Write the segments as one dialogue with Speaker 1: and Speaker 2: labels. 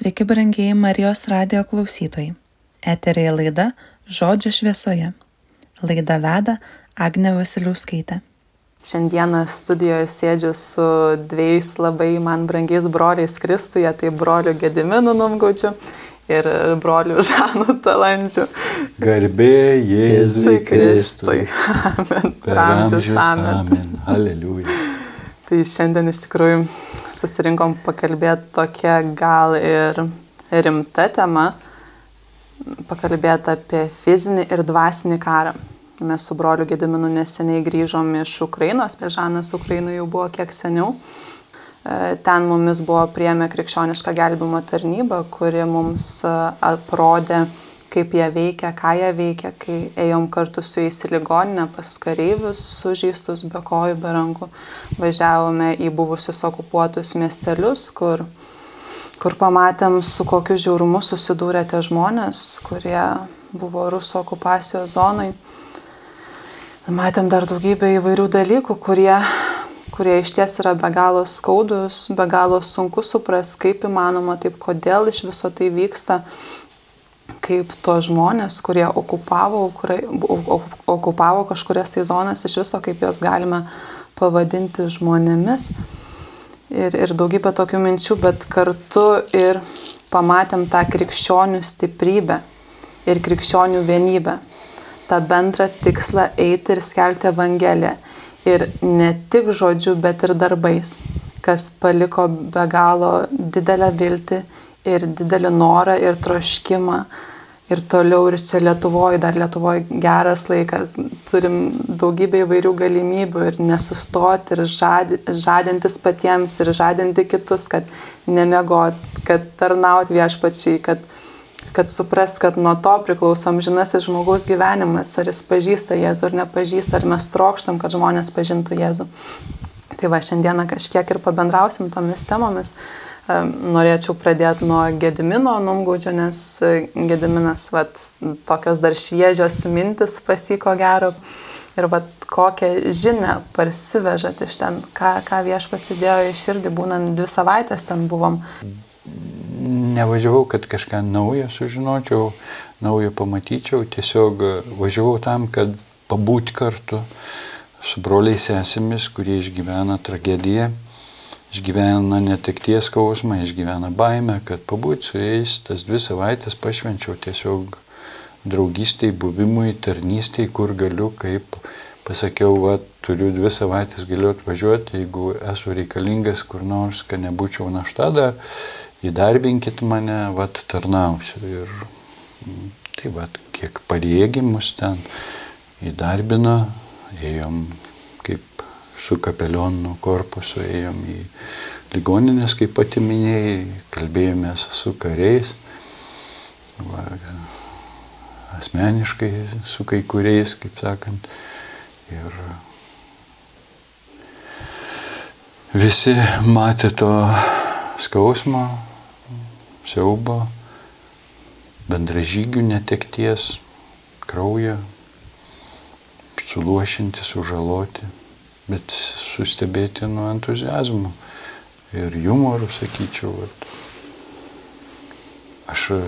Speaker 1: Sveiki, brangiai Marijos radio klausytojai. Eterėje laida Žodžio šviesoje. Laida veda Agne Vasiliauskaitė.
Speaker 2: Šiandieną studijoje sėdžiu su dviejais labai man brangiais broliais Kristuje, tai broliu Gediminu Numgaučiu ir broliu Žanu Talandžiu.
Speaker 3: Garbė Jėzui Kristui.
Speaker 2: Amen.
Speaker 3: Per amžius. Amen. amen. Aleliuja.
Speaker 2: Tai šiandien iš tikrųjų susirinkom pakalbėti tokia gal ir rimta tema, pakalbėti apie fizinį ir dvasinį karą. Mes su broliu Gediminu neseniai grįžom iš Ukrainos, Pežanas Ukrainų jau buvo kiek seniau. E, ten mumis buvo priemė krikščioniška gelbimo tarnyba, kuri mums e, aprodė kaip jie veikia, ką jie veikia, kai ėjom kartu su jais į ligoninę pas kareivius, sužeistus be kojų, be rankų, važiavome į buvusius okupuotus miestelius, kur, kur pamatėm, su kokiu žiaurumu susidūrė tie žmonės, kurie buvo rusų okupacijos zonai. Matėm dar daugybę įvairių dalykų, kurie, kurie iš ties yra be galo skaudus, be galo sunku supras, kaip įmanoma, taip kodėl iš viso tai vyksta kaip to žmonės, kurie okupavo, kurie, okupavo kažkurias tai zonas iš viso, kaip juos galime pavadinti žmonėmis. Ir, ir daugybę tokių minčių, bet kartu ir pamatėm tą krikščionių stiprybę ir krikščionių vienybę. Ta bendrą tikslą eiti ir skelbti Evangeliją. Ir ne tik žodžiu, bet ir darbais, kas paliko be galo didelę viltį ir didelį norą ir troškimą ir toliau ir čia Lietuvoje, dar Lietuvoje geras laikas, turim daugybę įvairių galimybių ir nesustoti ir žadi, žadintis patiems ir žadinti kitus, kad nemiegot, kad tarnaut viešpačiai, kad, kad suprast, kad nuo to priklausom žinasis žmogaus gyvenimas, ar jis pažįsta Jėzų ar nepažįsta, ar mes trokštam, kad žmonės pažintų Jėzų. Tai va, šiandieną kažkiek ir pabendrausim tomis temomis. Norėčiau pradėti nuo Gedimino numgaudžio, nes e, Gediminas, vat, tokios dar šviežios mintis pasiko gero. Ir vat, kokią žinę parsivežat iš ten, ką, ką vieš pasidėjo į širdį, būnant dvi savaitės ten buvom.
Speaker 3: Nevažiavau, kad kažką naujo sužinočiau, naujo pamatyčiau, tiesiog važiavau tam, kad pabūti kartu su broliais sesėmis, kurie išgyvena tragediją išgyvena netekties skausmą, išgyvena baimę, kad pabūti su jais tas dvi savaitės pašvenčiau tiesiog draugystiai, buvimui, tarnystėj, kur galiu, kaip pasakiau, va, turiu dvi savaitės, galiu atvažiuoti, jeigu esu reikalingas kur nors, kad nebūčiau našta dar, įdarbinkit mane, va, tarnausiu. Ir tai va, kiek parėgimus ten įdarbino, ėjom su kapelionu korpusu ėjom į ligoninės, kaip pati minėjai, kalbėjomės su kariais, va, asmeniškai su kai kuriais, kaip sakant. Ir visi matė to skausmo, siaubo, bendražygių netekties, kraujo, suluošinti, sužaloti bet sustebėti nuo entuzijazmo ir humorų, sakyčiau. Vat. Aš e,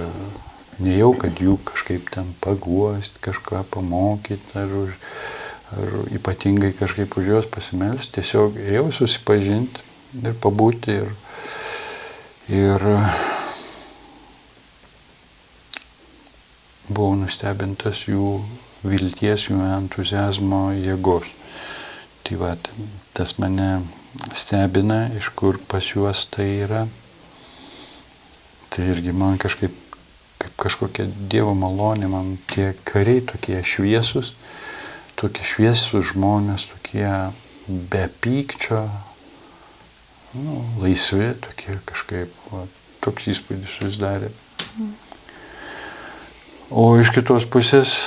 Speaker 3: nejau, kad jų kažkaip ten paguost, kažką pamokyti ar, už, ar ypatingai kažkaip už juos pasimelsti, tiesiog ėjau susipažinti ir pabūti ir, ir buvau nustebintas jų vilties, jų entuzijazmo jėgos. Tai va, tas mane stebina, iš kur pas juos tai yra. Tai irgi man kažkaip, kaip kažkokia Dievo malonė, man tie kariai tokie šviesus, tokie šviesus žmonės, tokie be pykčio, nu, laisvi, tokie kažkaip, va, toks įspūdis susidarė. O iš kitos pusės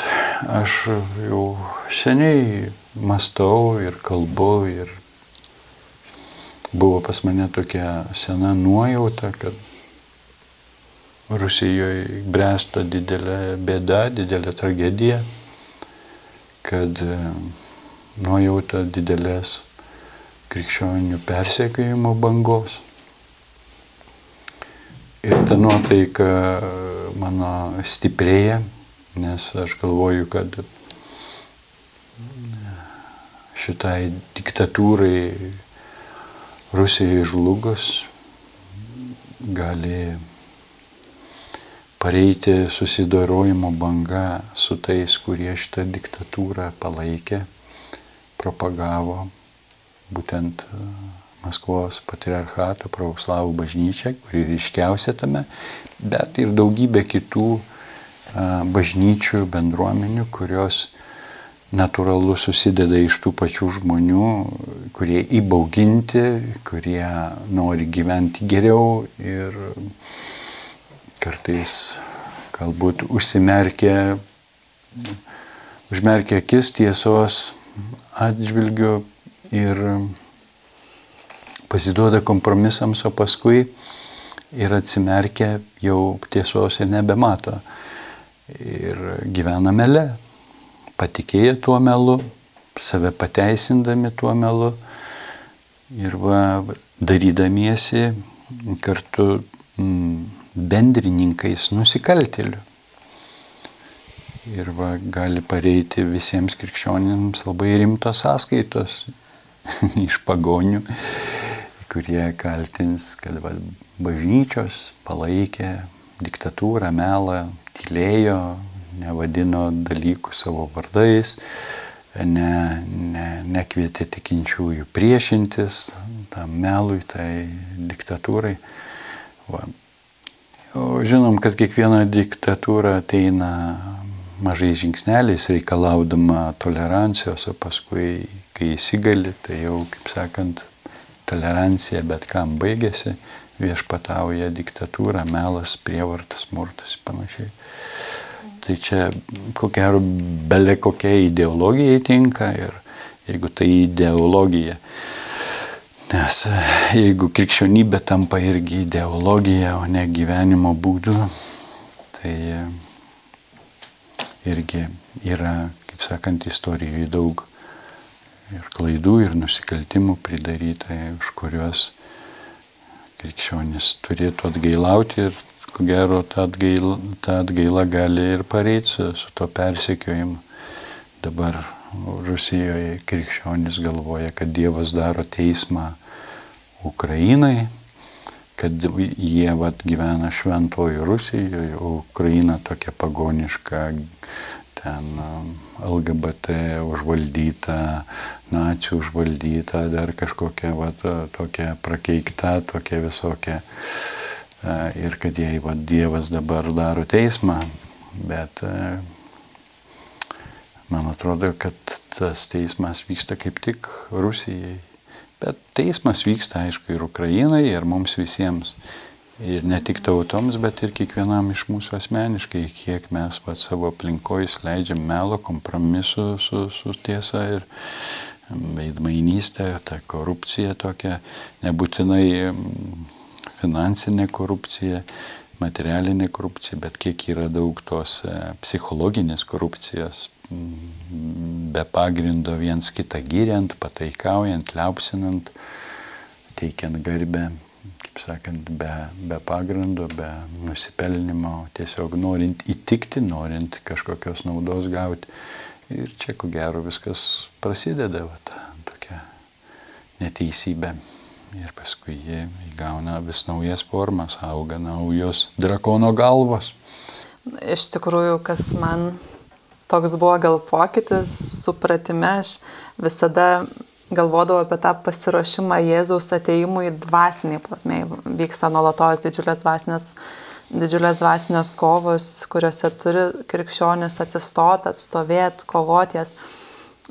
Speaker 3: aš jau seniai mastau ir kalbu ir buvo pas mane tokia sena nuojauta, kad Rusijoje bręsta didelė bėda, didelė tragedija, kad e, nuojauta didelės krikščionių persekiojimo bangos. ir ta nuotaika mano stiprėja, nes aš galvoju, kad šitai diktatūrai Rusijai žlugus gali pareiti susidorojimo banga su tais, kurie šitą diktatūrą palaikė, propagavo, būtent e, Maskvos patriarchato pravoslavų bažnyčia, kuri ryškiausia tame, bet ir daugybė kitų e, bažnyčių, bendruomenių, kurios natūralu susideda iš tų pačių žmonių, kurie įbauginti, kurie nori gyventi geriau ir kartais galbūt užsimerkia, užmerkia akis tiesos atžvilgiu ir pasiduoda kompromisams, o paskui ir atsimerkia jau tiesos ir nebemato. Ir gyvena mele, patikėję tuo melu, save pateisindami tuo melu ir va, darydamiesi kartu mm, bendrininkais nusikaltėlių. Ir va, gali pareiti visiems krikščionėms labai rimtos sąskaitos iš pagonių, kurie kaltins, kad va, bažnyčios palaikė diktatūrą, melą, tylėjo, nevadino dalykų savo vardais, ne, ne, nekvietė tikinčiųjų priešintis tam melui, tai diktatūrai. Va. O žinom, kad kiekviena diktatūra ateina mažais žingsneliais, reikalaudama tolerancijos, o paskui, kai įsigali, tai jau, kaip sakant, tolerancija bet kam baigėsi, viešpatauja diktatūra, melas, prievartas, smurtas ir panašiai. Tai čia ko gero belė kokia ideologija tinka ir jeigu tai ideologija. Nes jeigu krikščionybė tampa irgi ideologija, o ne gyvenimo būdu, tai irgi yra, kaip sakant, istorijoje daug ir klaidų, ir nusikaltimų pridaryta, už kuriuos krikščionis turėtų atgailauti ir ko gero ta atgaila, ta atgaila gali ir pareiti su, su to persekiojimu. Dabar Rusijoje krikščionis galvoja, kad Dievas daro teismą Ukrainai, kad jie vat, gyvena šventoji Rusijoje, o Ukraina tokia pagoniška, ten um, LGBT užvaldyta, nacijų užvaldyta, dar kažkokia vat, tokia prakeikta, tokia visokia ir kad jei va, Dievas dabar daro teismą, bet man atrodo, kad tas teismas vyksta kaip tik Rusijai. Bet teismas vyksta, aišku, ir Ukrainai, ir mums visiems. Ir ne tik tautoms, bet ir kiekvienam iš mūsų asmeniškai, kiek mes pat savo aplinkoje leidžiam melo, kompromisu su, su tiesa ir veidmainystė, ta korupcija tokia, nebūtinai finansinė korupcija, materialinė korupcija, bet kiek yra daug tos e, psichologinės korupcijos, be pagrindo viens kitą gyriant, pataikaujant, liaupsinant, teikiant garbę, kaip sakant, be, be pagrindo, be nusipelnimo, tiesiog norint įtikti, norint kažkokios naudos gauti. Ir čia ko gero viskas prasideda, va, ta tokia neteisybė ir paskui jie įgauna vis naujas formas, auga naujos drakono galvos.
Speaker 2: Iš tikrųjų, kas man toks buvo gal pokytis, supratime, aš visada galvodavau apie tą pasiruošimą Jėzaus ateimui dvasiniai plotmei. Vyksta nuolatos didžiulės dvasinės, didžiulės dvasinės kovos, kuriuose turi krikščionis atsistoti, atstovėti, kovoties,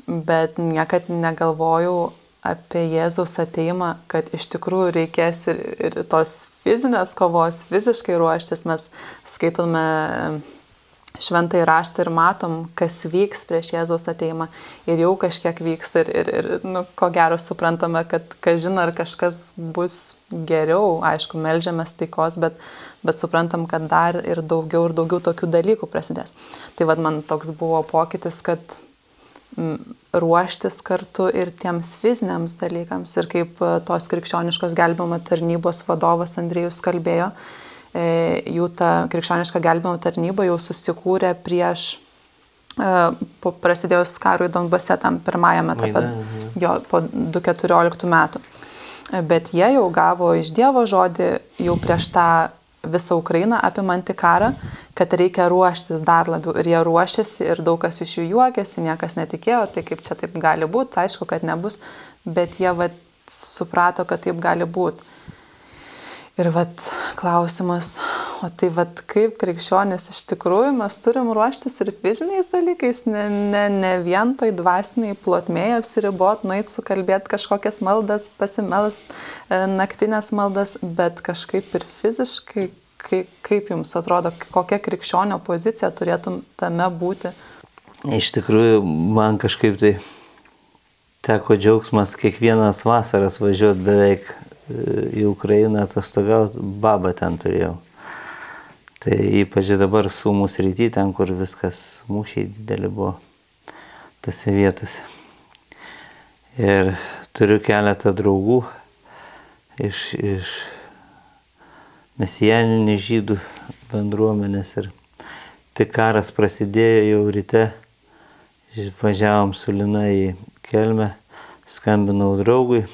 Speaker 2: bet niekad negalvojau apie Jėzaus ateimą, kad iš tikrųjų reikės ir, ir tos fizinės kovos, fiziškai ruoštis. Mes skaitome šventai raštą ir matom, kas vyks prieš Jėzaus ateimą ir jau kažkiek vyksta ir, ir, ir nu, ko gero suprantame, kad kažin ar kažkas bus geriau, aišku, melžiamės taikos, bet, bet suprantam, kad dar ir daugiau ir daugiau tokių dalykų prasidės. Tai vad man toks buvo pokytis, kad ruoštis kartu ir tiems fiziniams dalykams. Ir kaip e, tos krikščioniškos gelbimo tarnybos vadovas Andrijus kalbėjo, e, jų ta krikščioniška gelbėjimo tarnyba jau susikūrė prieš e, po prasidėjus karui Donbase tam pirmajame etape, jo po 2014 metų. Bet jie jau gavo iš Dievo žodį jau prieš tą visą Ukrainą apimantį karą, kad reikia ruoštis dar labiau. Ir jie ruošiasi ir daug kas iš jų juokiasi, niekas netikėjo, tai kaip čia taip gali būti, aišku, kad nebus, bet jie vat, suprato, kad taip gali būti. Ir vat klausimas, o tai vat kaip krikščionės iš tikrųjų mes turim ruoštis ir fiziniais dalykais, ne, ne, ne vien toj dvasiniai plotmėje apsiribot, nueit sukalbėti kažkokias maldas, pasimelst e, naktinės maldas, bet kažkaip ir fiziškai, kaip, kaip jums atrodo, kokia krikščionio pozicija turėtum tame būti?
Speaker 4: Iš tikrųjų, man kažkaip tai teko džiaugsmas kiekvienas vasaras važiuoti beveik į Ukrainą atostogauti, babą ten turėjau. Tai ypač dabar sumų srity, ten kur viskas mūšiai dideli buvo, tose vietose. Ir turiu keletą draugų iš, iš mesijaninių žydų bendruomenės ir tik karas prasidėjo jau ryte, važiavom su Lina į Kelmę, skambinau draugui,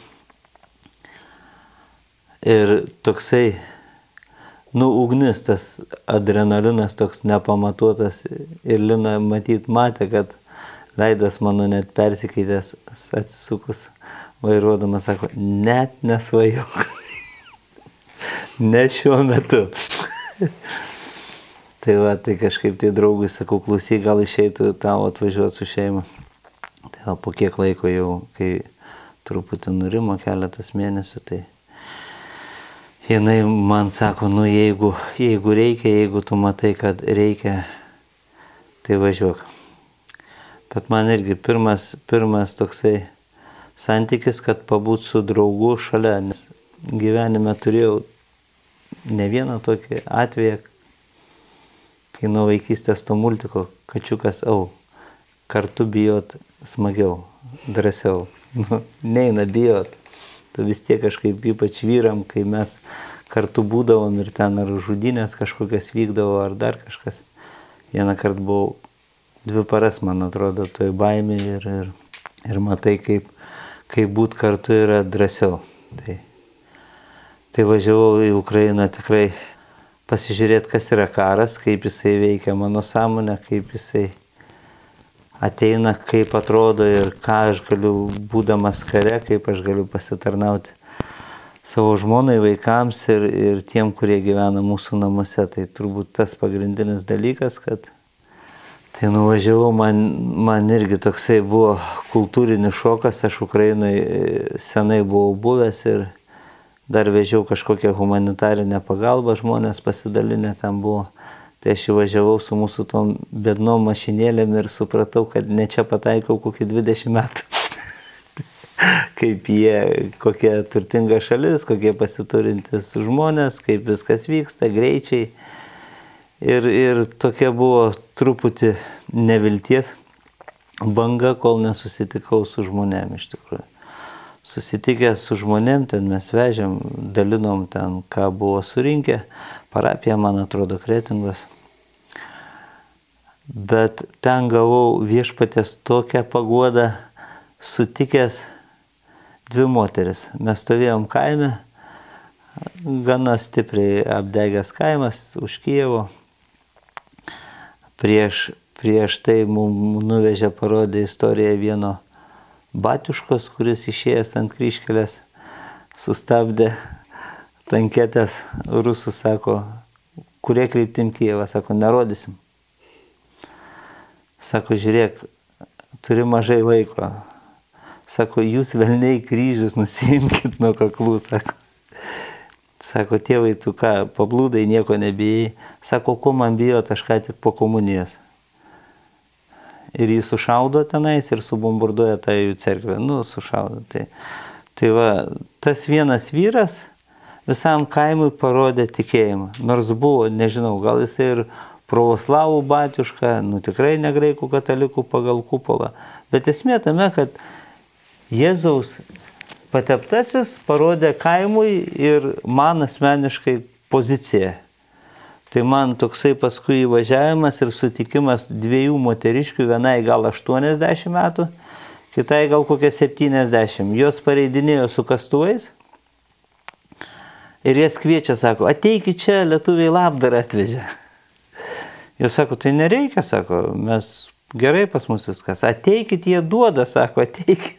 Speaker 4: Ir toksai, nu, ugnis, tas adrenalinas toks nepamatuotas ir Lina matyt matė, kad veidas mano net persikeitęs, atsisukus vairuodamas, sako, net nesvajok. ne šiuo metu. tai va, tai kažkaip tai draugui sakau, klausyk, gal išeitų tau atvažiuoti su šeima. Tai va, po kiek laiko jau, kai truputį nurimo keletas mėnesių, tai jinai man sako, nu jeigu, jeigu reikia, jeigu tu matai, kad reikia, tai važiuok. Bet man irgi pirmas, pirmas toksai santykis, kad pabūt su draugu šalia, nes gyvenime turėjau ne vieną tokį atveją, kai nuo vaikystės to multiko kačiukas au, kartu bijot smagiau, drąsiau. Nu, neina bijot tu vis tiek kažkaip ypač vyram, kai mes kartu būdavom ir ten ar žudynės kažkokios vykdavo ar dar kažkas. Vieną kartą buvau dvi paras, man atrodo, toj baimė ir, ir, ir matai, kaip, kaip būt kartu yra drąsiau. Tai, tai važiavau į Ukrainą tikrai pasižiūrėti, kas yra karas, kaip jisai veikia mano sąmonę, kaip jisai ateina, kaip atrodo ir ką aš galiu, būdamas kare, kaip aš galiu pasitarnauti savo žmonai, vaikams ir, ir tiem, kurie gyvena mūsų namuose. Tai turbūt tas pagrindinis dalykas, kad tai nuvažiavau, man, man irgi toksai buvo kultūrinis šokas, aš Ukrainai senai buvau buvęs ir dar vežiau kažkokią humanitarinę pagalbą, žmonės pasidalinę ten buvo Tai aš įvažiavau su mūsų tom bednom mašinėlėm ir supratau, kad ne čia pataikau kokį 20 metų. kaip jie, kokia turtinga šalis, kokie pasiturintis žmonės, kaip viskas vyksta, greičiai. Ir, ir tokia buvo truputį nevilties banga, kol nesusitikau su žmonėm iš tikrųjų. Susitikęs su žmonėm, ten mes vežėm, dalinom ten, ką buvo surinkę, parapija, man atrodo, kretingos. Bet ten gavau viešpatės tokią paguodą, sutikęs dvi moteris. Mes stovėjom kaime, gana stipriai apdegęs kaimas už Kievo. Prieš, prieš tai mums nuvežė parodė istoriją vieno batiuškos, kuris išėjęs ant kryškelės sustabdė tanketės rusų sako, kurie kryptim Kievą, sako, nerodysim. Sako, žiūrėk, turi mažai laiko. Sako, jūs velniai kryžius nusimkit nuo kaklų, sako. Sako, tėvai, tu ką, pablūdai, nieko nebijai. Sako, ko man bijot, aš ką tik po komunijos. Ir jį sušaudo tenais ir subombarduoja tą jų cerkvę. Nu, sušaudo. Tai, tai va, tas vienas vyras, visam kaimui parodė tikėjimą. Nors buvo, nežinau, gal jisai ir pravoslavų batiuška, nu tikrai ne graikų katalikų pagal kupolą. Bet esmė tame, kad Jėzaus pateptasis parodė kaimui ir man asmeniškai poziciją. Tai man toksai paskui įvažiavimas ir sutikimas dviejų moteriškių, vienai gal 80 metų, kitai gal kokie 70. Jos pareidinėjo su kastuvais ir jas kviečia, sako, ateikit čia, lietuviai labdarą atvežė. Jos sako, tai nereikia, sako, mes gerai pas mus viskas, ateikit, jie duoda, sako, ateikit.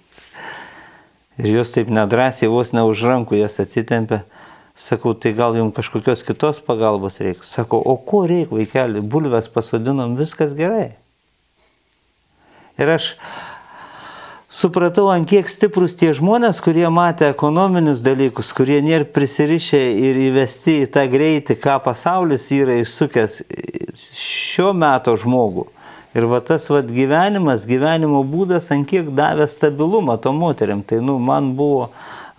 Speaker 4: Ir jos taip nedrasiai, vos ne už rankų jas atsitempia. Sakau, tai gal jums kažkokios kitos pagalbos reikia. Sakau, o ko reikia, vaikeli, bulves pasodinom, viskas gerai. Ir aš supratau, ant kiek stiprus tie žmonės, kurie matė ekonominius dalykus, kurie nėra prisirišę ir įvesti į tą greitį, ką pasaulis yra įsukęs šio meto žmogų. Ir va tas va gyvenimas, gyvenimo būdas, ant kiek davė stabilumą to moteriam. Tai, nu, man buvo,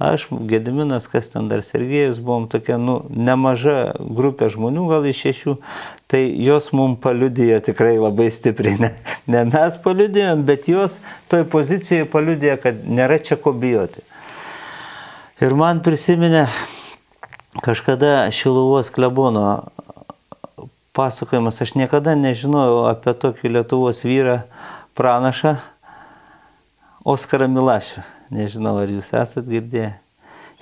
Speaker 4: aš, Gediminas, kas ten dar Sergėjus, buvom tokia, nu, nemaža grupė žmonių, gal iš šešių, tai jos mums paliudėjo tikrai labai stipriai. Ne, ne mes paliudėjom, bet jos toj pozicijoje paliudėjo, kad nėra čia ko bijoti. Ir man prisiminė kažkada Šiluvos klebono pasakojimas, aš niekada nežinojau apie tokį Lietuvos vyrą pranašą Oskarą Milašį. Nežinau, ar jūs esat girdėję.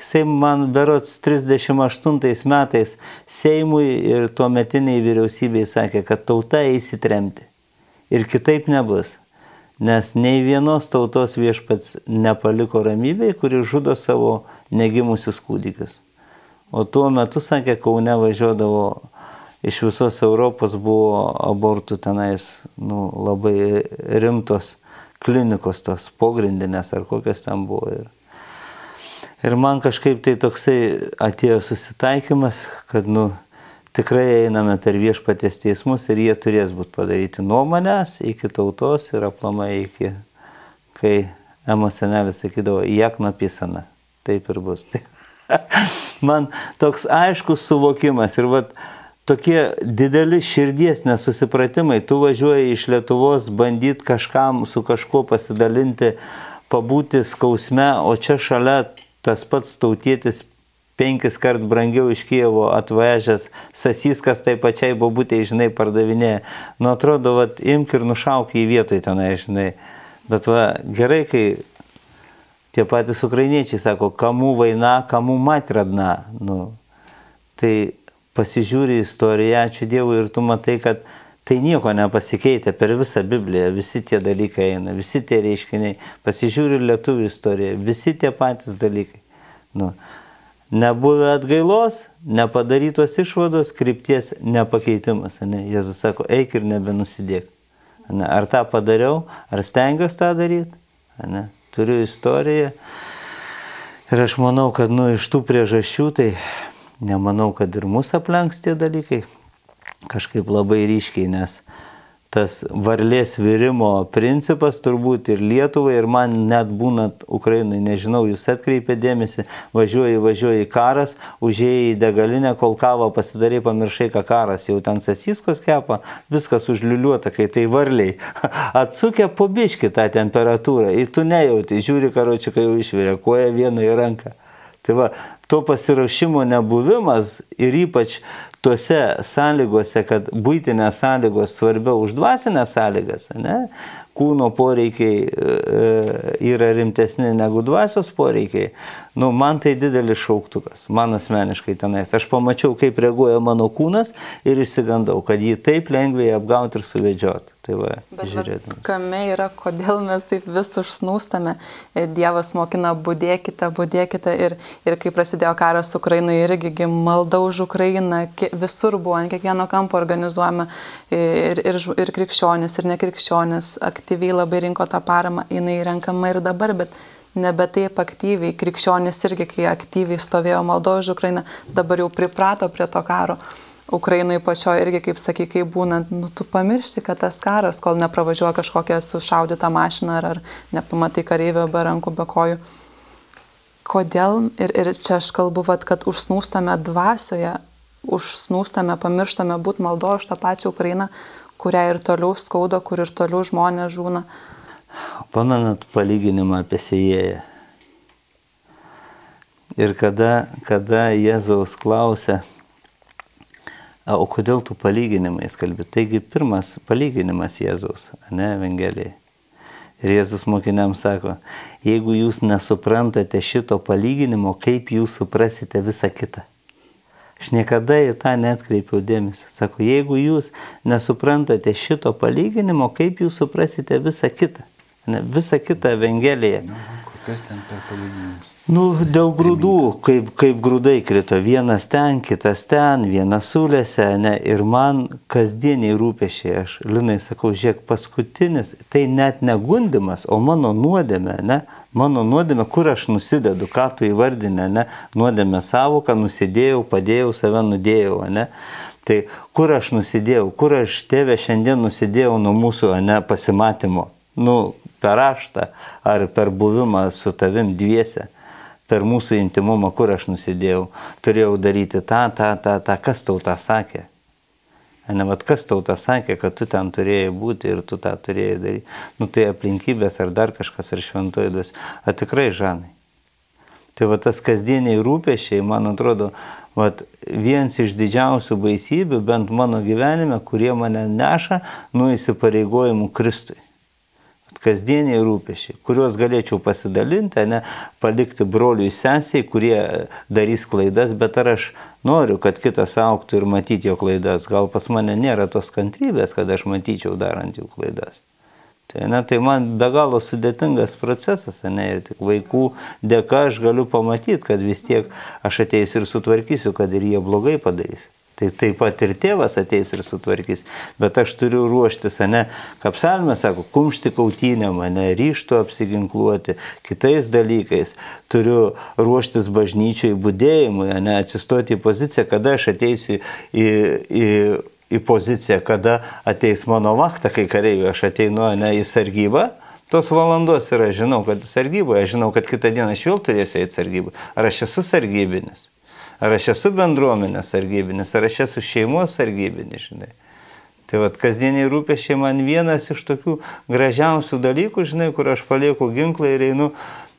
Speaker 4: Jisai man berots 38 metais Seimui ir tuo metiniai vyriausybei sakė, kad tauta įsitremti. Ir kitaip nebus. Nes nei vienos tautos viešpats nepaliko ramybėje, kuri žudo savo negimusius kūdikius. O tuo metu, sakė, Kaune važiuodavo iš visos Europos buvo abortų tenais nu, labai rimtos klinikos, tos pogrindinės ar kokios ten buvo. Ir, ir man kažkaip tai toksai atėjo susitaikymas, kad nu, tikrai einame per viešpatės teismus ir jie turės būti padaryti nuo manęs iki tautos ir aplamai iki, kai Emos senelis sakydavo, jak napisana, taip ir bus. man toks aiškus suvokimas ir vat, tokie dideli širdies nesusipratimai. Tu važiuoji iš Lietuvos bandyti kažkam su kažkuo pasidalinti, pabūti skausme, o čia šalia tas pats tautietis penkis kart brangiau iš Kievo atvežęs sasiskas tai pačiai bobutė, žinai, pardavinėja. Nu, atrodo, vat, imk ir nušauk į vietoj tenai, žinai. Bet va, gerai, kai tie patys ukrainiečiai sako, kamų vaina, kamų matradna. Nu, tai pasižiūri istoriją, ačiū Dievui, ir tu matai, kad tai nieko nepasikeitė per visą Bibliją, visi tie dalykai eina, visi tie reiškiniai, pasižiūri lietuvių istoriją, visi tie patys dalykai. Nu, nebuvę atgailos, nepadarytos išvados, krypties nepakeitimas. Ne? Jėzus sako, eik ir nebenusidėk. Ne? Ar tą padariau, ar stengiuosi tą daryti? Ne? Turiu istoriją. Ir aš manau, kad nu, iš tų priežasčių tai nemanau, kad ir mūsų aplenks tie dalykai kažkaip labai ryškiai, nes tas varlės virimo principas turbūt ir Lietuvai, ir man net būnant Ukrainai, nežinau, jūs atkreipė dėmesį, važiuoji, važiuoji karas, užėjai į degalinę, kol kavą pasidarai, pamiršai, ką karas, jau ten sasiskos kepa, viskas užliuliuota, kai tai varliai. Atsukia po biški tą temperatūrą, ir tu nejauti, žiūri karočiukai jau išvirė, koja vieną į ranką. Tai va, to pasirašymo nebuvimas ir ypač tuose sąlygose, kad būtinės sąlygos svarbiau už dvasinės sąlygas, ne? kūno poreikiai e, e, yra rimtesni negu dvasios poreikiai, nu, man tai didelis šauktukas, man asmeniškai tenais. Aš pamačiau, kaip reaguoja mano kūnas ir įsigandau, kad jį taip lengvai apgauti ir suvedžioti. Tai va,
Speaker 2: Bet žiūrėtum. kame yra, kodėl mes taip vis užsnūstame. E, Dievas mokina, būdėkite, būdėkite. Ir, ir kai prasidėjo karas Ukrainoje, irgi malda už Ukrainą, visur buvo, ant kiekvieno kampo organizuojama ir, ir, ir krikščionis, ir nekrikščionis aktyviai labai rinko tą paramą, jinai renkama ir dabar, bet nebe taip aktyviai. Krikščionis irgi, kai aktyviai stovėjo maldo už Ukrainą, dabar jau priprato prie to karo. Ukrainai pačioje irgi, kaip sakai, kaip būnant, nu, tu pamiršti, kad tas karas, kol nepravažiuoja kažkokią sušaudytą mašiną ar, ar nepamatai kareivio be rankų, be kojų. Kodėl, ir, ir čia aš kalbu, vat, kad užsnūstame dvasioje, užsnūstame, pamirštame būti maldo už tą pačią Ukrainą, kurią ir toliau skauda, kur ir toliau žmonės žūna.
Speaker 4: Pamenat palyginimą apie sėjėją. Ir kada, kada Jėzaus klausė, O kodėl tu palyginimais kalbi? Taigi pirmas palyginimas Jėzaus, ne Evangelijai. Ir Jėzus mokiniams sako, jeigu jūs nesuprantate šito palyginimo, kaip jūs suprasite visą kitą. Aš niekada į tą netkreipiau dėmesio. Sako, jeigu jūs nesuprantate šito palyginimo, kaip jūs suprasite visą kitą. Ne, visą kitą Evangeliją.
Speaker 3: Nu, kokias ten per palyginimus?
Speaker 4: Nu, dėl grūdų, kaip, kaip grūdai krito, vienas ten, kitas ten, vienas sulėse, ne, ir man kasdieniai rūpešiai, aš, Linai, sakau, žiūrėk, paskutinis, tai net negundimas, o mano nuodėmė, ne, mano nuodėmė, kur aš nusidedu, ką tu įvardinė, ne, nuodėmė savoką, nusidėjau, padėjau, save nudėjau, ne. Tai kur aš nusidėjau, kur aš tėvė šiandien nusidėjau nuo mūsų, ne, pasimatymo, nu, per raštą ar per buvimą su tavim dviese per mūsų intimumą, kur aš nusidėjau, turėjau daryti tą, tą, tą, tą, kas tau tą sakė. Ne, vat kas tau tą sakė, kad tu ten turėjai būti ir tu tą turėjai daryti. Nu tai aplinkybės ar dar kažkas ar šventoji duos. A tikrai, Žanai. Tai va tas kasdieniai rūpešiai, man atrodo, vat, vienas iš didžiausių baisybių, bent mano gyvenime, kurie mane neša nuo įsipareigojimų Kristui kasdieniai rūpešiai, kuriuos galėčiau pasidalinti, ne, palikti broliui sesiai, kurie darys klaidas, bet ar aš noriu, kad kitas auktų ir matyti jo klaidas. Gal pas mane nėra tos kantrybės, kad aš matyčiau darant jų klaidas. Tai, ne, tai man be galo sudėtingas procesas, ne, ir tik vaikų dėka aš galiu pamatyti, kad vis tiek aš ateisiu ir sutvarkysiu, kad ir jie blogai padarys. Tai taip pat ir tėvas ateis ir sutvarkys. Bet aš turiu ruoštis, ne, kapsalmė sako, kumšti kautynę mane, ryštų apsiginkluoti, kitais dalykais. Turiu ruoštis bažnyčiai būdėjimui, ne, atsistoti į poziciją, kada aš ateisiu į, į, į poziciją, kada ateis mano vakta, kai kareiviai aš ateinu ne, į sargybą. Tos valandos ir aš žinau, kad sargyboje, aš žinau, kad kitą dieną aš vėl turėsiu eiti sargybą. Ar aš esu sargybinis? Ar aš esu bendruomenės sargybinis, ar aš esu šeimos sargybinis, žinai. Tai vad kasdieniai rūpešiai man vienas iš tokių gražiausių dalykų, žinai, kur aš palieku ginklą ir einu,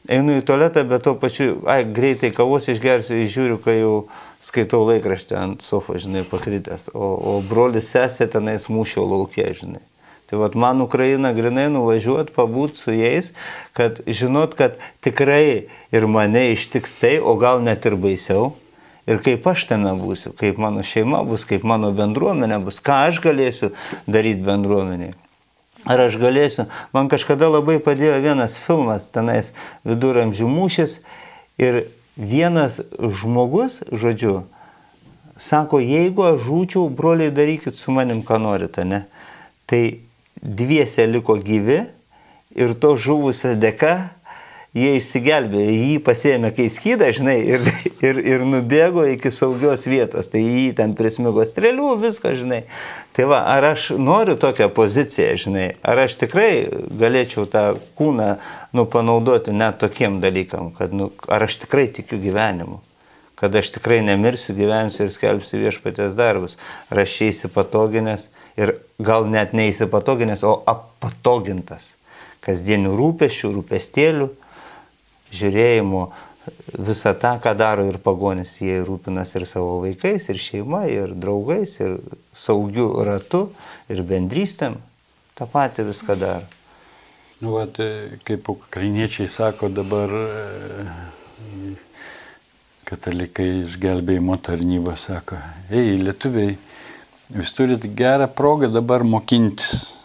Speaker 4: einu į tualetą, bet to pačiu, ai, greitai kavos išgersiu, žiūriu, kai jau skaitau laikraštį ant sofo, žinai, pakritęs, o, o brolis sesė tenais mūšio laukia, žinai. Tai vad man Ukraina grinai nuvažiuoti, pabūti su jais, kad žinot, kad tikrai ir mane ištiks tai, o gal net ir baisiau ir kaip aš tame būsiu, kaip mano šeima bus, kaip mano bendruomenė bus, ką aš galėsiu daryti bendruomeniai. Ar aš galėsiu, man kažkada labai padėjo vienas filmas, tenais viduramžių mūšis ir vienas žmogus, žodžiu, sako, jeigu aš žūčiau, broliai darykit su manim, ką norite, ne? Tai dviese liko gyvi ir to žuvusio dėka jie išsigelbėjo, jį pasėmė kai skydą, žinai, ir, ir, ir nubėgo iki saugios vietos, tai jį ten prismigo strėlių, viską, žinai. Tai va, ar aš noriu tokią poziciją, žinai, ar aš tikrai galėčiau tą kūną, nu, panaudoti net tokiem dalykam, kad, nu, ar aš tikrai tikiu gyvenimu kad aš tikrai nemirsiu, gyvensiu ir skelbsiu viešpatės darbus. Ar aš čia įsipatoginęs ir gal net neįsipatoginęs, o apatogintas kasdienių rūpešių, rūpestėlių, žiūrėjimu visą tą, ką daro ir pagonis, jie rūpinas ir savo vaikais, ir šeima, ir draugais, ir saugiu ratu, ir bendrystėm. Ta pati viską daro.
Speaker 3: Nu, vat, kaip ukrainiečiai sako dabar, e, katalikai išgelbėjimo tarnyba sako, ei, lietuviai, jūs turite gerą progą dabar mokintis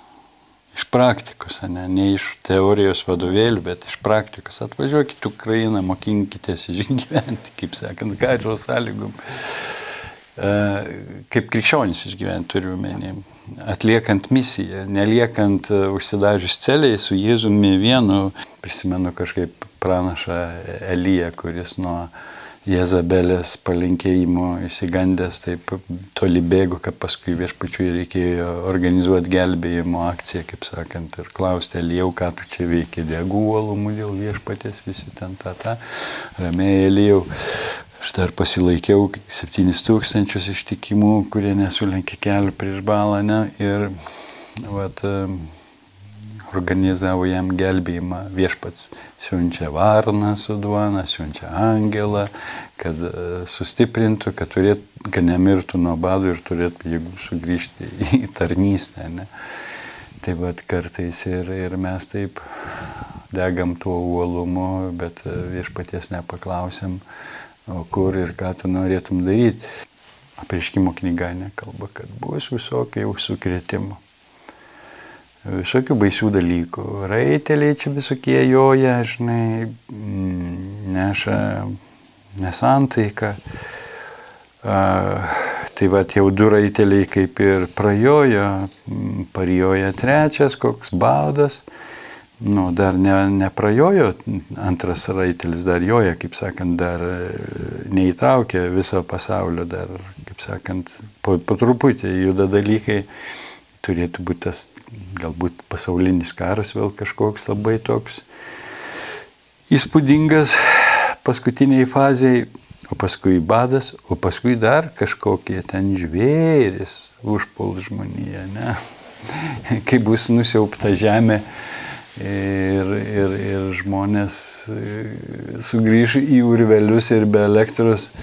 Speaker 3: iš praktikos, ne, ne iš teorijos vadovėlių, bet iš praktikos. Atvažiuokit Ukrainą, mokinkitės išgyventi, kaip sakant, karo sąlygom. E, kaip krikščionis išgyventi turiu menį, atliekant misiją, neliekant e, užsidarius celiai su Jėzumi vienu, prisimenu kažkaip pranašą Eliją, kuris nuo Jezabelės palinkėjimo įsigandęs, taip toli bėgo, kad paskui viešpačiui reikėjo organizuoti gelbėjimo akciją, kaip sakant, ir klausti, Elijau, ką tu čia veikia, degų uolumų dėl viešpatės, visi ten tą, tą, ramiai Elijau. Aš dar pasilaikiau 7000 ištikimų, kurie nesulenkė kelių prieš balą, ne, ir vat, organizavo jam gelbėjimą. Viešpats siunčia varną su duona, siunčia angelą, kad e, sustiprintų, kad, turėt, kad nemirtų nuo bado ir turėtų jėgų sugrįžti į tarnystę. Ne? Tai vad kartais ir, ir mes taip degam tuo uolumu, bet e, viešpaties nepaklausim, kur ir ką tu norėtum daryti. Apriškimo knyga nekalba, kad bus visokių jau sukretimų visokių baisių dalykų. Raiteliai čia visokie joja, žinai, mm, neša nesantaiką. Tai va, jau du raiteliai kaip ir prajojo, mm, parijoja trečias, koks baudas. Nu, dar ne, neprajojo, antras raitelis dar joja, kaip sakant, dar e, neįtraukė viso pasaulio, dar, kaip sakant, po, po truputį juda dalykai turėtų būti tas galbūt pasaulinis karas vėl kažkoks labai toks įspūdingas paskutiniai faziai, o paskui badas, o paskui dar kažkokie ten žvėris užpuls žmoniją, ne? Kai bus nusiaupta žemė ir, ir, ir žmonės sugrįž į urvelius ir be elektros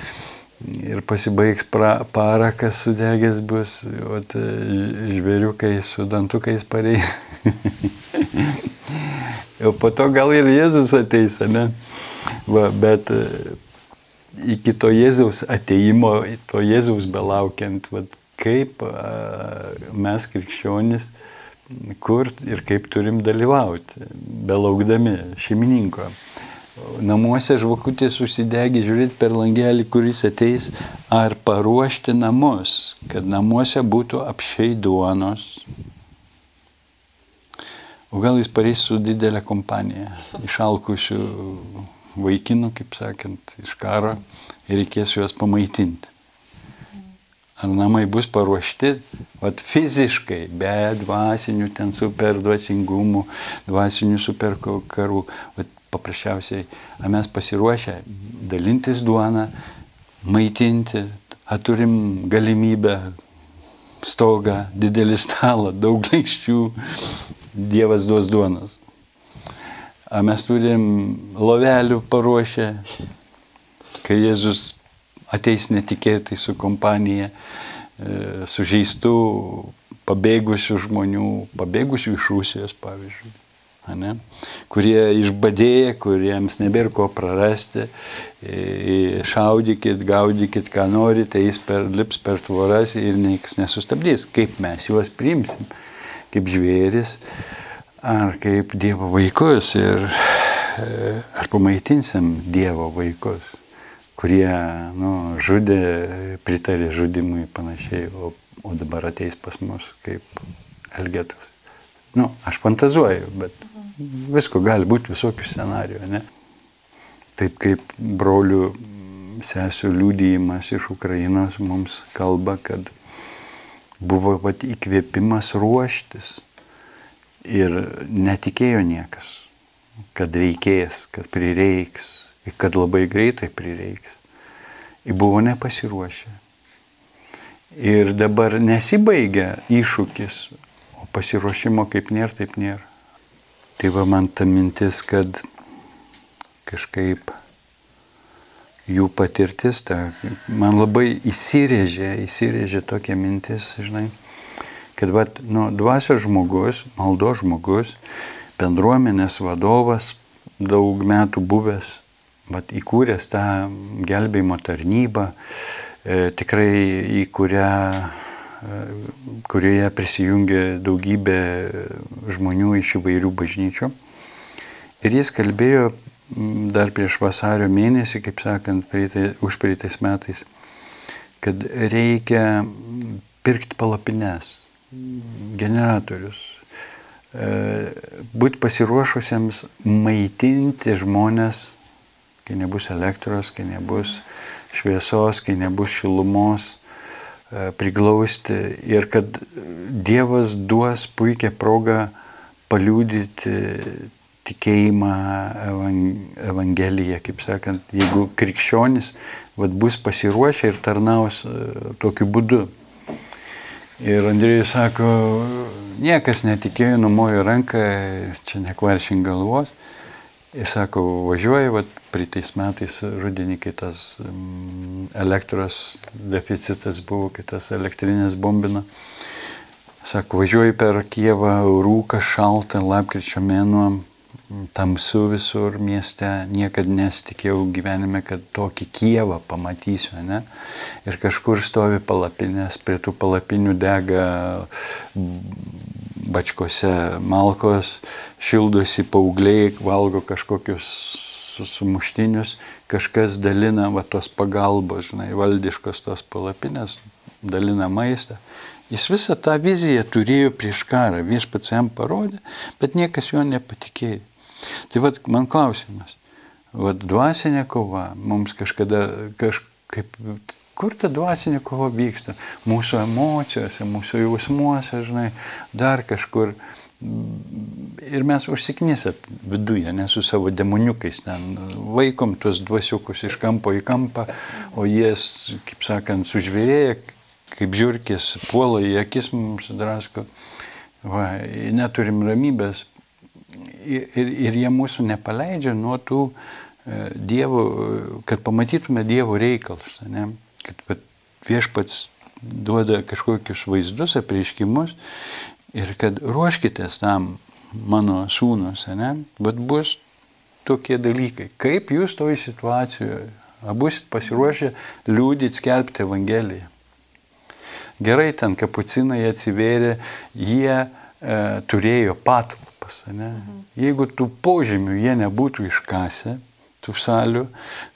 Speaker 3: ir pasibaigs pra, parakas sudegęs bus, o žvėriukai su dantukais parei. o po to gal ir Jėzus ateis, ne? Va, bet e, iki to Jėzaus ateimo, to Jėzaus belaukiant, va, kaip a, mes krikščionys, kur ir kaip turim dalyvauti, belaukdami šeimininko namuose žvakutės užsidegi, žiūrėti per langelį, kuris ateis, ar paruošti namus, kad namuose būtų apšiai duonos. O gal jis pareis su didelė kompanija, išalkusių vaikinų, kaip sakant, iš karo ir reikės juos pamaitinti. Ar namai bus paruošti, vat fiziškai, be dvasinių ten super dvasingumų, dvasinių super karų, vat paprasčiausiai, mes pasiruošę dalintis duoną, maitinti, turim galimybę stogą, didelį stalą, daug leikščių, Dievas duos duonos. Ar mes turim lovelių paruošę, kai Jėzus ateis netikėtai su kompanija, e, sužeistų, pabėgusių žmonių, pabėgusių iš Rusijos, pavyzdžiui ane, kurie išbadėja, kuriems nebėra ko prarasti, šaudykit, gaudykit, ką norite, jis per, lips per tvoras ir niekas nesustabdys. Kaip mes juos priimsim, kaip žvėris ar kaip Dievo vaikus ir e, ar pamaitinsim Dievo vaikus, kurie nu, žudė, pritarė žudimui panašiai, o, o dabar ateis pas mus kaip Elgetus. Nu, aš fantazuoju, bet visko gali būti visokių scenarijų, ne? Taip kaip brolių sesijų liūdėjimas iš Ukrainos mums kalba, kad buvo pat įkvėpimas ruoštis ir netikėjo niekas, kad reikės, kad prireiks, kad labai greitai prireiks. Ir buvo nepasiruošę. Ir dabar nesibaigia iššūkis, o pasiruošimo kaip nėra, taip nėra. Tai va man ta mintis, kad kažkaip jų patirtis, ta, man labai įsirėžė, įsirėžė tokia mintis, žinai, kad va, nu, dvasio žmogus, maldo žmogus, bendruomenės vadovas, daug metų buvęs, va, įkūręs tą gelbėjimo tarnybą, e, tikrai į kurią kurioje prisijungė daugybė žmonių iš įvairių bažnyčių. Ir jis kalbėjo dar prieš vasario mėnesį, kaip sakant, prieitai, už prieitais metais, kad reikia pirkti palapines, generatorius, e, būti pasiruošusiems maitinti žmonės, kai nebus elektros, kai nebus šviesos, kai nebus šilumos, priglausti ir kad Dievas duos puikią progą paliūdyti tikėjimą Evangeliją, kaip sakant, jeigu krikščionis vat, bus pasiruošę ir tarnaus e, tokiu būdu. Ir Andrėjus sako, niekas netikėjo, numojo ranką, čia nekvaršink galvos. Ir sako, važiuoju, vat, pritais metais rudenį, kai tas mm, elektros deficitas buvo, kai tas elektrinės bombino. Sako, važiuoju per Kievą, rūką šaltą, lapkričio mėnuo, tamsu visur mieste, niekada nesitikėjau gyvenime, kad tokį Kievą pamatysiu, ne? Ir kažkur stovi palapinės, prie tų palapinių dega bačkose malkos, šildosi paaugliai, valgo kažkokius sumuštinius, kažkas dalina va tos pagalbos, žinai, valdiškos tos palapinės, dalina maistą. Jis visą tą viziją turėjo prieš karą, viešpats jam parodė, bet niekas jo nepatikėjo. Tai vad man klausimas, vad dvasinė kova mums kažkada kažkaip, kur ta dvasinė kova vyksta? Mūsų emocijose, mūsų jausmuose, žinai, dar kažkur. Ir mes užsiknisat viduje, ne su savo demoniukais ten, vaikom tuos dvasiukus iš kampo į kampą, o jie, kaip sakant, sužvėrėja, kaip žiūrkis, puola į akis mums drasko. Va, neturim ramybės, ir, ir jie mūsų nepaleidžia nuo tų e, Dievo, kad pamatytume Dievo reikalus, ne? Kad viešpats duoda kažkokius vaizdus, apreiškimus ir kad ruoškitės tam mano sūnus, ne? bet bus tokie dalykai. Kaip jūs toj situacijoje, abu pasiruošę liūdyti, skelbti Evangeliją. Gerai, ten kapucinai atsivėrė, jie e, turėjo patalpą pas. Ne? Jeigu tų požymių jie nebūtų iškasę, tų salių,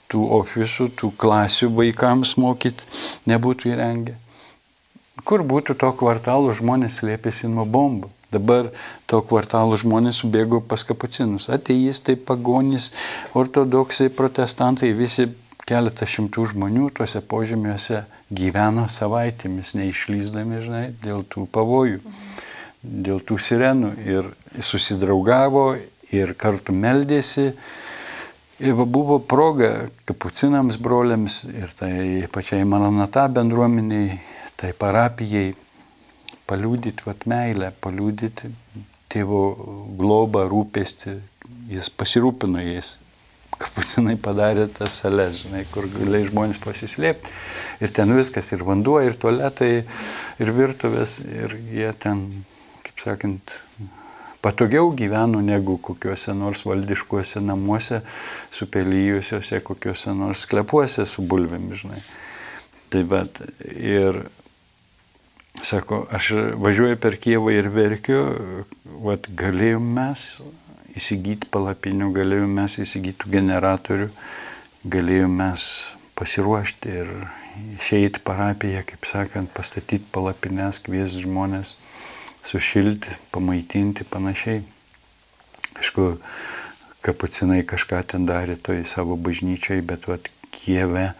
Speaker 3: tų ofisų, tų klasių vaikams mokyti nebūtų įrengę. Kur būtų to kvartalo žmonės slėpėsi nuo bombų? Dabar to kvartalo žmonės subėgo pas kapucinus. Ateistai, pagonys, ortodoksai, protestantai, visi keletą šimtų žmonių tuose požemiuose gyveno savaitėmis, neišlyzdami, žinai, dėl tų pavojų. Dėl tų sirenų ir susidraugavo ir kartu meldėsi. Ir buvo proga kapucinams broliams ir tai pačiai Maranata bendruomeniai, tai parapijai paliūdyti vat meilę, paliūdyti tėvo globą, rūpestį, jis pasirūpino jais. Kapucinai padarė tas sales, žinai, kur galėjai žmonės pasislėpti. Ir ten viskas, ir vanduo, ir tualetai, ir virtuvės, ir jie ten sakant, patogiau gyveno negu kokiuose nors valdiškuose namuose, supelyjusiuose kokiuose nors sklepuose su bulvėmis, žinai. Tai bet ir, sako, aš važiuoju per Kievą ir verkiu, vat galėjom mes įsigyti palapinių, galėjom mes įsigyti generatorių, galėjom mes pasiruošti ir išeiti parapiją, kaip sakant, pastatyti palapines, kviesti žmonės sušilti, pamaitinti panašiai. Aišku, kapucinai kažką ten darė toj savo bažnyčiai, bet vat Kieve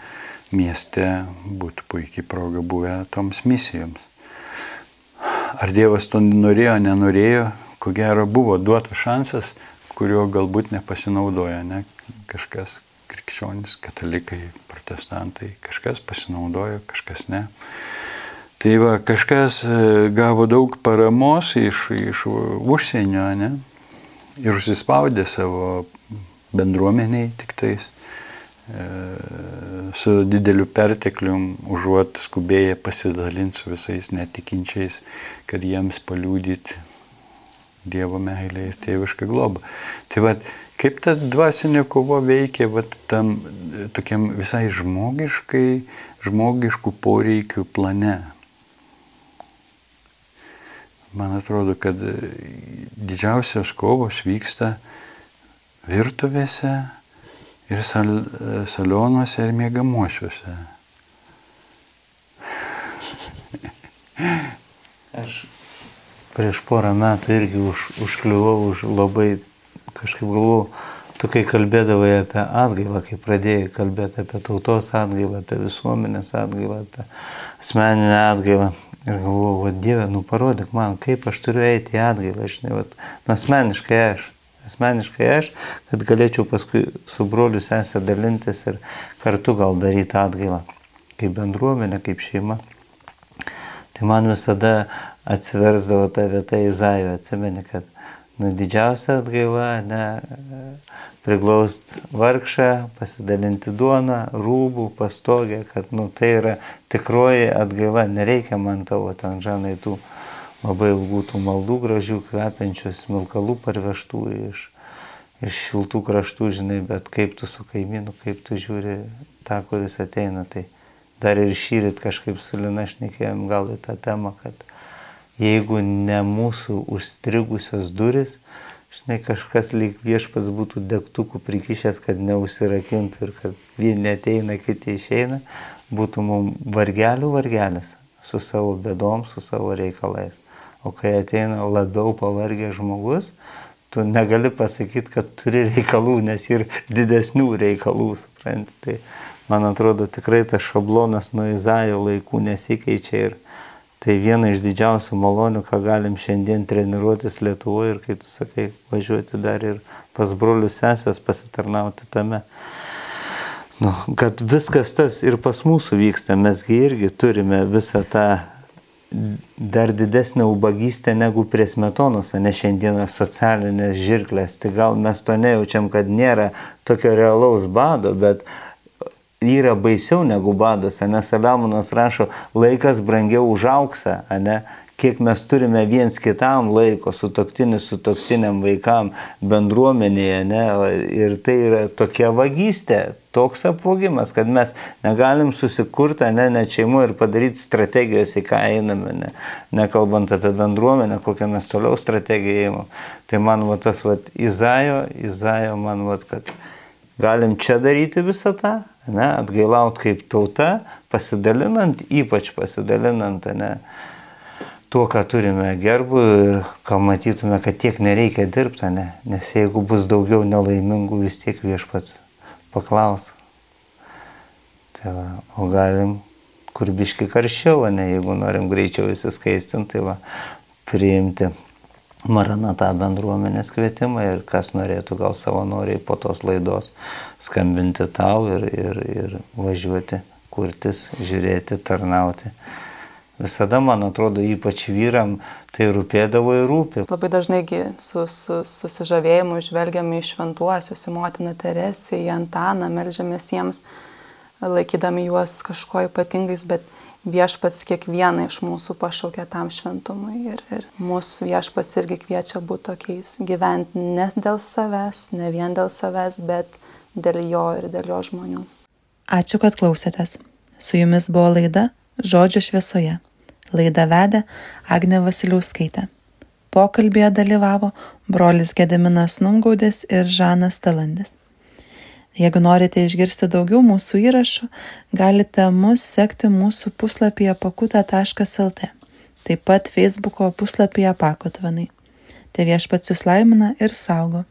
Speaker 3: mieste būtų puikiai proga buvę toms misijoms. Ar Dievas to norėjo, nenorėjo, ko gero buvo duotas šansas, kurio galbūt nepasinaudojo, ne? kažkas krikščionis, katalikai, protestantai, kažkas pasinaudojo, kažkas ne. Tai va, kažkas e, gavo daug paramos iš, iš užsienio, ne? Ir užsispaudė savo bendruomeniai tik tais e, su dideliu perteklium, užuot skubėję pasidalinti su visais netikinčiais, kad jiems paliūdyti Dievo meilę ir tėvišką globą. Tai va, kaip ta dvasinė kova veikia va, tam tokiam visai žmogiškai, žmogiškų poreikių plane. Man atrodo, kad didžiausios kovos vyksta virtuvėse ir sal, salionuose ir mėgamuosiuose.
Speaker 4: Aš prieš porą metų irgi už, užkliuvau už labai, kažkaip galvojau, tu kai kalbėdavai apie atgailą, kai pradėjai kalbėti apie tautos atgailą, apie visuomenės atgailą, apie asmeninę atgailą, Ir galvoju, va Dieve, nu parodyk man, kaip aš turiu eiti į atgailą, žinai, va, nu asmeniškai aš, asmeniškai aš, kad galėčiau paskui su broliu sesė dalintis ir kartu gal daryti atgailą, kaip bendruomenė, kaip šeima. Tai man visada atsiversdavo ta vieta Izaijo, atsimeni, kad nu, didžiausia atgaila, ne, priglaust vargšą, pasidalinti duoną, rūbų, pastogę, kad nu, tai yra tikroji atgaila, nereikia man tavo ten žanai tų labai ilgų tų maldų gražių, kvepiančių smilkalų parvežtų iš, iš šiltų kraštų, žinai, bet kaip tu su kaimynu, kaip tu žiūri tą, kuris ateina, tai dar ir šyrit kažkaip su Lina šnekėjom gal į tą temą, kad jeigu ne mūsų užstrigusios duris, žinai, kažkas lyg viešpas būtų degtukų prikišęs, kad neužsirakintų ir kad vieni ateina, kiti išeina, būtų mums vargelių vargelis su savo bėdom, su savo reikalais. O kai ateina labiau pavargęs žmogus, tu negali pasakyti, kad turi reikalų, nes ir didesnių reikalų, supranti. Tai man atrodo tikrai tas šablonas nuo Izaijo laikų nesikeičia ir tai viena iš didžiausių malonių, ką galim šiandien treniruotis Lietuvoje ir kai tu sakai, važiuoti dar ir pas brolius sesės pasitarnauti tame. Nu, kad viskas tas ir pas mūsų vyksta, mesgi irgi turime visą tą dar didesnę ubagystę negu prie smetonos, ne šiandieną socialinės žirklės. Tai gal mes to nejaučiam, kad nėra tokio realaus bado, bet yra baisiau negu badas, nes Saliamonas rašo, laikas brangiau už auksą, ne? kiek mes turime viens kitam laiko, su toktiniu, su toktiniam vaikam, bendruomenėje, ne? ir tai yra tokia vagystė, toks apvogimas, kad mes negalim susikurti, ne, net šeimų ir padaryti strategijos, į ką einame, ne? nekalbant apie bendruomenę, kokią mes toliau strategiją įimam. Tai man va tas va Izaijo, Izaijo man va, kad galim čia daryti visą tą, ne, atgailaut kaip tauta, pasidalinant, ypač pasidalinant, ne, tuo, ką turime gerbų ir ką matytume, kad tiek nereikia dirbti, ne, nes jeigu bus daugiau nelaimingų, vis tiek viešpats paklaus. Tai va, o galim kurbiški karščiau, ne, jeigu norim greičiau įsiskaistinti, tai va, priimti Maranata bendruomenės kvietimą ir kas norėtų gal savanoriai po tos laidos skambinti tau ir, ir, ir važiuoti, kurtis, žiūrėti, tarnauti. Visada, man atrodo, ypač vyram tai rūpėdavo ir rūpi.
Speaker 2: Labai dažnai su, su susižavėjimu žvelgiame į šventuosius, į motiną Teresę, į Antaną, melžiamės jiems, laikydami juos kažko ypatingais, bet viešpats kiekvieną iš mūsų pašaukia tam šventumui ir, ir mūsų viešpats irgi kviečia būti tokiais, gyventi ne dėl savęs, ne vien dėl savęs, bet dėl jo ir dėl jo žmonių.
Speaker 1: Ačiū, kad klausėtės. Su jumis buvo laida Žodžio šviesoje. Laidą vedė Agne Vasiliauskaitė. Pokalbėje dalyvavo brolis Gediminas Numgaudės ir Žanas Talandis. Jeigu norite išgirsti daugiau mūsų įrašų, galite mus sekti mūsų puslapyje pakuta.lt, taip pat Facebook'o puslapyje pakotvanai. Tai viešpats jūs laimina ir saugo.